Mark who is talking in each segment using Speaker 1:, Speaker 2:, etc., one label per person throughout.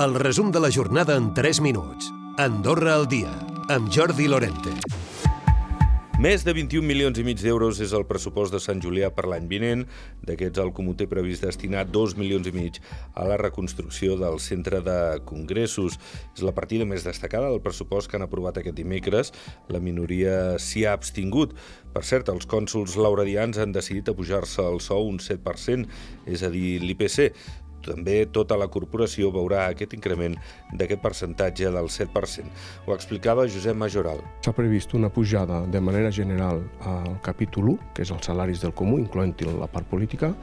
Speaker 1: El resum de la jornada en 3 minuts. Andorra al dia, amb Jordi Lorente.
Speaker 2: Més de 21 milions i mig d'euros és el pressupost de Sant Julià per l'any vinent. D'aquests, el Comú té previst destinar 2 milions i mig a la reconstrucció del centre de congressos. És la partida més destacada del pressupost que han aprovat aquest dimecres. La minoria s'hi ha abstingut. Per cert, els cònsuls lauradians han decidit apujar-se el sou un 7%, és a dir, l'IPC. També tota la corporació veurà aquest increment d'aquest percentatge del 7%. Ho explicava Josep Majoral.
Speaker 3: S'ha previst una pujada de manera general al capítol 1, que és els salaris del comú, incloent-hi la part política,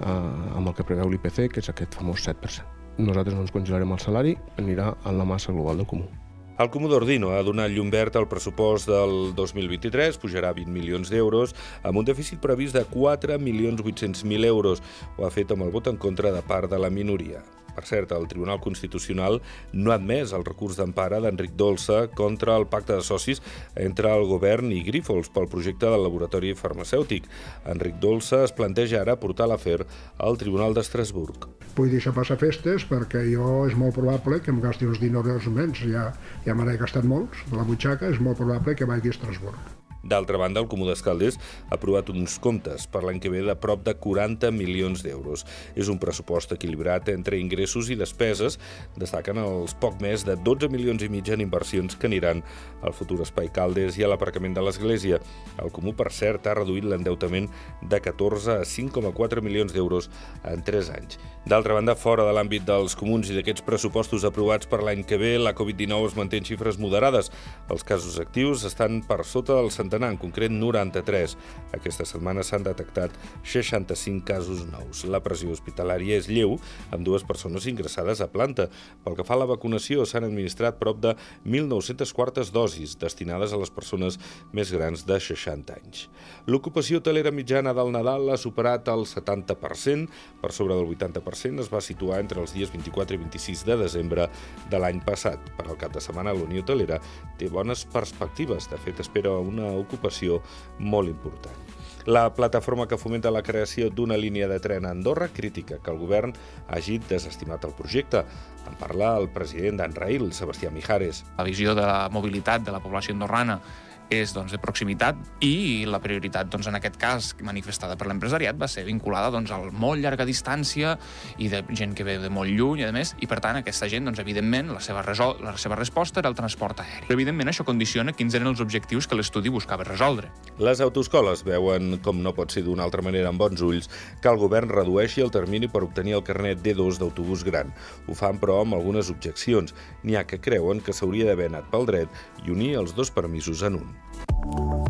Speaker 3: eh, amb el que preveu l'IPC, que és aquest famós 7%. Nosaltres no ens congelarem el salari, anirà en la massa global del comú.
Speaker 2: El Comú d'Ordino ha donat llum verd al pressupost del 2023, pujarà 20 milions d'euros, amb un dèficit previst de 4.800.000 euros. Ho ha fet amb el vot en contra de part de la minoria. Per cert, el Tribunal Constitucional no ha admès el recurs d'empara d'Enric Dolça contra el pacte de socis entre el govern i Grífols pel projecte del laboratori farmacèutic. Enric Dolça es planteja ara portar l'afer al Tribunal d'Estrasburg.
Speaker 4: Vull deixar passar festes perquè jo és molt probable que em gasti uns diners menys. Ja, ja me n'he gastat molts de la butxaca, és molt probable que vagi a Estrasburg.
Speaker 2: D'altra banda, el Comú d'Escalders ha aprovat uns comptes per l'any que ve de prop de 40 milions d'euros. És un pressupost equilibrat entre ingressos i despeses. Destaquen els poc més de 12 milions i mig en inversions que aniran al futur Espai Caldes i a l'aparcament de l'Església. El Comú, per cert, ha reduït l'endeutament de 14 a 5,4 milions d'euros en 3 anys. D'altra banda, fora de l'àmbit dels comuns i d'aquests pressupostos aprovats per l'any que ve, la Covid-19 es manté en xifres moderades. Els casos actius estan per sota del centenar centenar, en concret 93. Aquesta setmana s'han detectat 65 casos nous. La pressió hospitalària és lleu, amb dues persones ingressades a planta. Pel que fa a la vacunació, s'han administrat prop de 1.900 quartes dosis destinades a les persones més grans de 60 anys. L'ocupació hotelera mitjana del Nadal ha superat el 70%, per sobre del 80% es va situar entre els dies 24 i 26 de desembre de l'any passat. Per al cap de setmana, la Unió Hotelera té bones perspectives. De fet, espera una ocupació molt important. La plataforma que fomenta la creació d'una línia de tren a Andorra critica que el govern hagi desestimat el projecte. En parla el president d'Anrail, Sebastià Mijares.
Speaker 5: La visió de la mobilitat de la població andorrana és doncs, de proximitat i la prioritat doncs, en aquest cas manifestada per l'empresariat va ser vinculada doncs, al molt llarga distància i de gent que ve de molt lluny, a més, i per tant aquesta gent, doncs, evidentment, la seva, resol la seva resposta era el transport aeri. Però evidentment això condiciona quins eren els objectius que l'estudi buscava resoldre.
Speaker 2: Les autoscoles veuen, com no pot ser d'una altra manera amb bons ulls, que el govern redueixi el termini per obtenir el carnet D2 d'autobús gran. Ho fan, però, amb algunes objeccions. N'hi ha que creuen que s'hauria d'haver anat pel dret i unir els dos permisos en un.